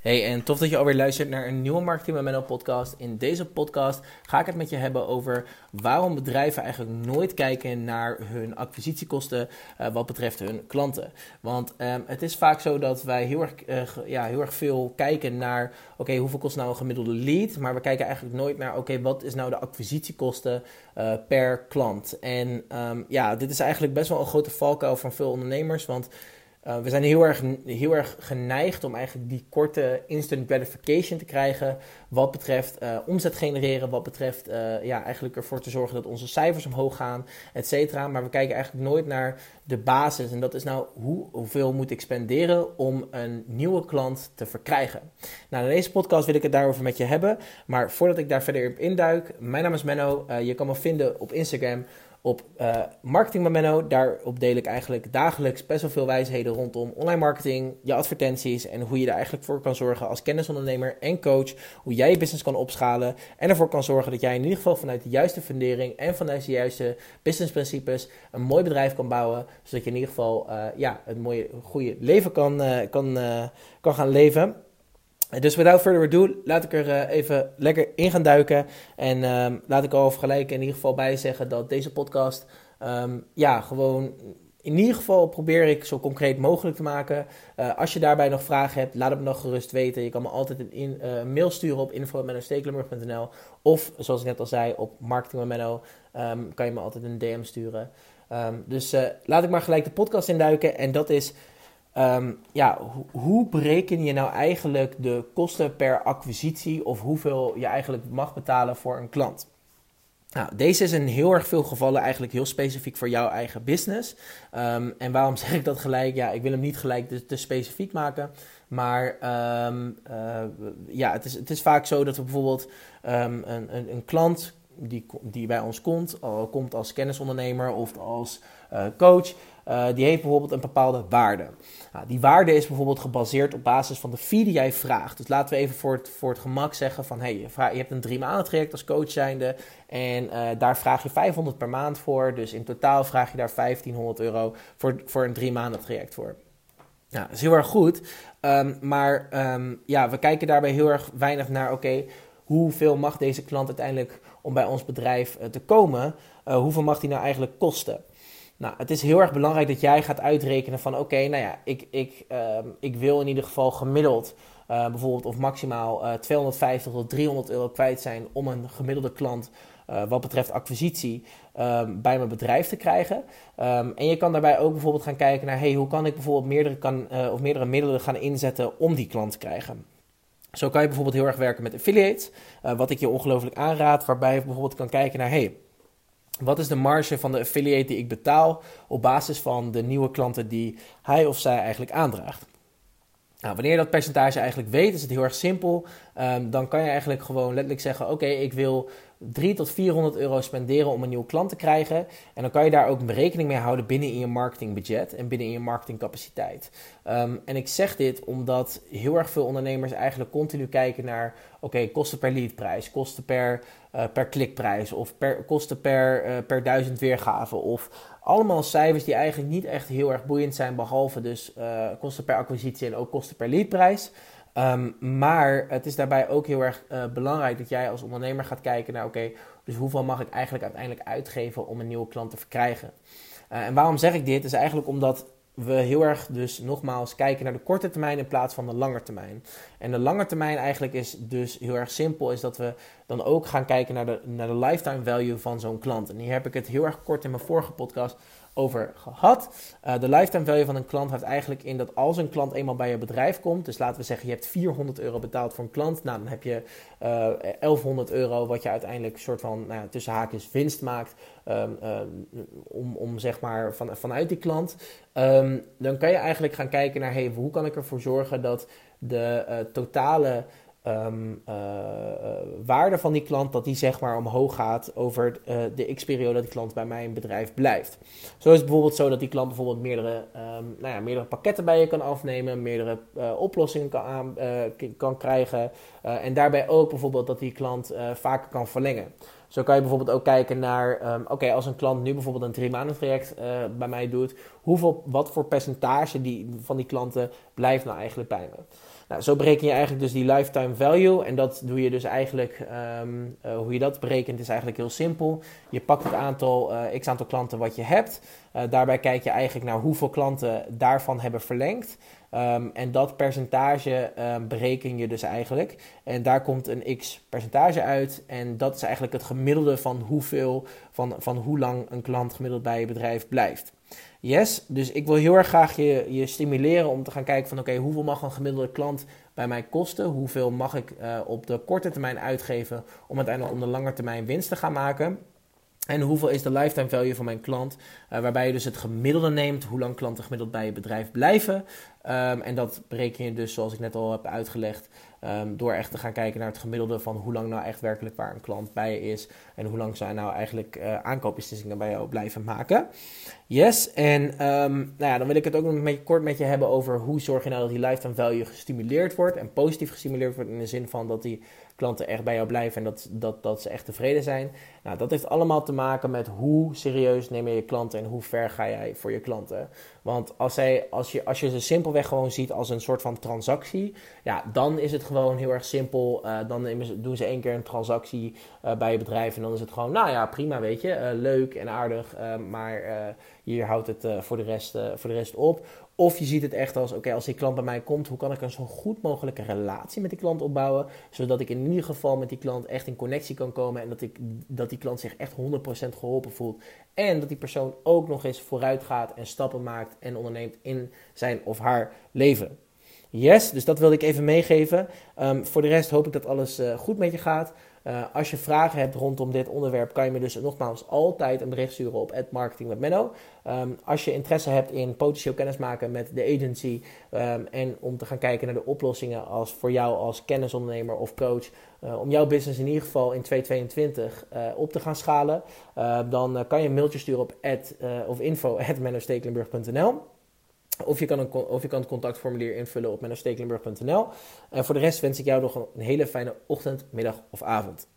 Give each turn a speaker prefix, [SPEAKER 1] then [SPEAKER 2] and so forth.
[SPEAKER 1] Hey, en tof dat je alweer luistert naar een nieuwe Marketing met Menno podcast. In deze podcast ga ik het met je hebben over waarom bedrijven eigenlijk nooit kijken naar hun acquisitiekosten uh, wat betreft hun klanten. Want um, het is vaak zo dat wij heel erg, uh, ja, heel erg veel kijken naar, oké, hoeveel kost nou een gemiddelde lead? Maar we kijken eigenlijk nooit naar, oké, wat is nou de acquisitiekosten uh, per klant? En um, ja, dit is eigenlijk best wel een grote valkuil van veel ondernemers, want... Uh, we zijn heel erg, heel erg geneigd om eigenlijk die korte instant gratification te krijgen. Wat betreft uh, omzet genereren, wat betreft uh, ja, eigenlijk ervoor te zorgen dat onze cijfers omhoog gaan, et cetera. Maar we kijken eigenlijk nooit naar de basis. En dat is nou hoe, hoeveel moet ik spenderen om een nieuwe klant te verkrijgen. Nou, in deze podcast wil ik het daarover met je hebben. Maar voordat ik daar verder op induik, mijn naam is Menno. je kan me vinden op Instagram op uh, Marketing met Menno. Daarop deel ik eigenlijk dagelijks best wel veel wijsheden rondom online marketing, je advertenties en hoe je er eigenlijk voor kan zorgen als kennisondernemer en coach. Hoe jij je business kan opschalen en ervoor kan zorgen dat jij in ieder geval vanuit de juiste fundering en vanuit de juiste businessprincipes een mooi bedrijf kan bouwen. Zodat je in ieder geval uh, ja, een mooie, goede leven kan, uh, kan, kan gaan leven. Dus without further ado, laat ik er uh, even lekker in gaan duiken. En um, laat ik al gelijk in ieder geval bij zeggen dat deze podcast, um, ja, gewoon in ieder geval probeer ik zo concreet mogelijk te maken. Uh, als je daarbij nog vragen hebt, laat het me nog gerust weten. Je kan me altijd een uh, mail sturen op info.mennostekelenburg.nl Of zoals ik net al zei, op marketingmenno um, kan je me altijd een DM sturen. dus laat ik maar gelijk de podcast induiken. En dat is Um, ja, hoe bereken je nou eigenlijk de kosten per acquisitie of hoeveel je eigenlijk mag betalen voor een klant? Nou, deze is in heel erg veel gevallen eigenlijk heel specifiek voor jouw eigen business. Um, en waarom zeg ik dat gelijk? Ja, ik wil hem niet gelijk te, te specifiek maken. Maar um, uh, ja, het is, het is vaak zo dat we bijvoorbeeld een, een, een klant die, die bij ons komt, komt als kennisondernemer of als uh, coach, uh, die heeft bijvoorbeeld een bepaalde waarde. Nou, die waarde is bijvoorbeeld gebaseerd op basis van de fee die jij vraagt. Dus laten we even voor het, voor het gemak zeggen van... Hey, je, je hebt een drie maanden traject als coach zijnde... en uh, daar vraag je 500 per maand voor. Dus in totaal vraag je daar 1500 euro voor, voor een drie maanden traject voor. Nou, dat is heel erg goed. Um, maar um, ja, we kijken daarbij heel erg weinig naar... oké, hoeveel mag deze klant uiteindelijk om bij ons bedrijf uh, te komen? Hoeveel mag die nou eigenlijk kosten? Nou, het is heel erg belangrijk dat jij gaat uitrekenen van oké, nou ja, ik, ik, uh, ik wil in ieder geval gemiddeld uh, bijvoorbeeld of maximaal uh, 250 tot 300 euro kwijt zijn om een gemiddelde klant uh, wat betreft acquisitie um, bij mijn bedrijf te krijgen. Um, en je kan daarbij ook bijvoorbeeld gaan kijken naar hey, hoe kan ik bijvoorbeeld meerdere, kan, of meerdere middelen gaan inzetten om die klant te krijgen. Zo kan je bijvoorbeeld heel erg werken met affiliates, wat ik je ongelooflijk aanraad, waarbij je bijvoorbeeld kan kijken naar hey, wat is de marge van de affiliate die ik betaal op basis van de nieuwe klanten die hij of zij eigenlijk aandraagt? Nou, wanneer je dat percentage eigenlijk weet, is het heel erg simpel. Um, dan kan je eigenlijk gewoon letterlijk zeggen: Oké, ik wil 3 tot 400 euro spenderen om een nieuwe klant te krijgen. En dan kan je daar ook rekening mee houden binnen in je marketingbudget en binnen in je marketingcapaciteit. Um, en ik zeg dit omdat heel erg veel ondernemers eigenlijk continu kijken naar: oké, kosten per leadprijs, kosten per, uh, per klikprijs of kosten per, uh, per duizend weergaven. Of allemaal cijfers die eigenlijk niet echt heel erg boeiend zijn, behalve dus uh, kosten per acquisitie en ook kosten per leadprijs. Um, maar het is daarbij ook heel erg uh, belangrijk dat jij als ondernemer gaat kijken naar: oké, dus hoeveel mag ik eigenlijk uiteindelijk uitgeven om een nieuwe klant te verkrijgen? Uh, en waarom zeg ik dit? Is eigenlijk omdat we heel erg dus nogmaals kijken naar de korte termijn in plaats van de lange termijn. En de lange termijn eigenlijk is dus heel erg simpel, is dat we dan ook gaan kijken naar de, naar de lifetime value van zo'n klant. En hier heb ik het heel erg kort in mijn vorige podcast over gehad. Uh, de lifetime value van een klant houdt eigenlijk in dat als een klant eenmaal bij je bedrijf komt, dus laten we zeggen je hebt 400 euro betaald voor een klant, nou dan heb je uh, eh, 1100 euro wat je uiteindelijk soort van nou ja, tussen haakjes winst maakt um, uh, om, zeg maar van, vanuit die klant. Um, dan kan je eigenlijk gaan kijken naar hey, hoe kan ik ervoor zorgen dat de totale um, uh, waarde van die klant, dat die zeg maar omhoog gaat over uh, de x-periode dat die klant bij mijn bedrijf blijft. Zo is het bijvoorbeeld zo dat die klant bijvoorbeeld meerdere, um, nou ja, meerdere pakketten bij je kan afnemen, meerdere oplossingen kan, aan, kan krijgen en daarbij ook bijvoorbeeld dat die klant vaker kan verlengen. Zo kan je bijvoorbeeld ook kijken naar, um, oké, als een klant nu bijvoorbeeld een drie maanden traject bij mij doet, hoeveel, wat voor percentage die, van die klanten blijft nou eigenlijk bij me? Nou, zo bereken je eigenlijk dus die lifetime value. En dat doe je dus eigenlijk, ehm, eh, hoe je dat berekent is eigenlijk heel simpel. Je pakt het aantal, x aantal klanten wat je hebt. daarbij kijk je eigenlijk naar hoeveel klanten daarvan hebben verlengd. Ehm, en dat percentage um, bereken je dus eigenlijk. En daar komt een x percentage uit. En dat is eigenlijk het gemiddelde van hoeveel, van, van hoe lang een klant gemiddeld bij je bedrijf blijft. Yes, dus ik wil heel erg graag je, je stimuleren om te gaan kijken van oké, hoeveel mag een gemiddelde klant bij mij kosten? Hoeveel mag ik uh, op de korte termijn uitgeven om uiteindelijk om de lange termijn winst te gaan maken? En hoeveel is de lifetime value van mijn klant? Uh, waarbij je dus het gemiddelde neemt, hoe lang klanten gemiddeld bij je bedrijf blijven. Um, en dat bereken je dus, zoals ik net al heb uitgelegd, um, door echt te gaan kijken naar het gemiddelde van hoe lang nou echt werkelijk waar een klant bij je is. En hoe lang zij nou eigenlijk uh, aankoopbeslissingen bij jou blijven maken. Yes, en um, nou ja, dan wil ik het ook nog een beetje kort met je hebben over hoe zorg je nou dat die lifetime value gestimuleerd wordt. En positief gestimuleerd wordt in de zin van dat die klanten echt bij jou blijven en dat, dat, dat ze echt tevreden zijn. Nou, dat heeft allemaal te maken met hoe serieus neem je je klanten en hoe ver ga jij voor je klanten. Want als, zij, als, je, als je ze simpelweg gewoon ziet als een soort van transactie, ja, dan is het gewoon heel erg simpel. Uh, dan doen ze één keer een transactie uh, bij je bedrijf en dan is het gewoon, nou ja, prima, weet je, uh, leuk en aardig, maar hier houdt het voor, de rest, voor de rest op. Of je ziet het echt als, oké, als die klant bij mij komt, hoe kan ik een zo goed mogelijke relatie met die klant opbouwen, zodat ik in ieder geval met die klant echt in connectie kan komen en dat, ik, dat die klant zich echt 100% geholpen voelt. En dat die persoon ook nog eens vooruit gaat en stappen maakt en onderneemt in zijn of haar leven. Yes, dus dat wilde ik even meegeven. Um, voor de rest hoop ik dat alles uh, goed met je gaat. Uh, als je vragen hebt rondom dit onderwerp, kan je me dus nogmaals altijd een bericht sturen op marketing met Menno. Um, als je interesse hebt in potentieel kennismaken met de agency um, en om te gaan kijken naar de oplossingen als voor jou als kennisondernemer of coach, uh, om jouw business in ieder geval in 2022 uh, op te gaan schalen, dan kan je een mailtje sturen op at, of info@mennostekelenburg.nl. Of je, kan een, of kan het contactformulier invullen op mennostekelenburg.nl. En voor de rest wens ik jou nog een hele fijne ochtend, middag of avond.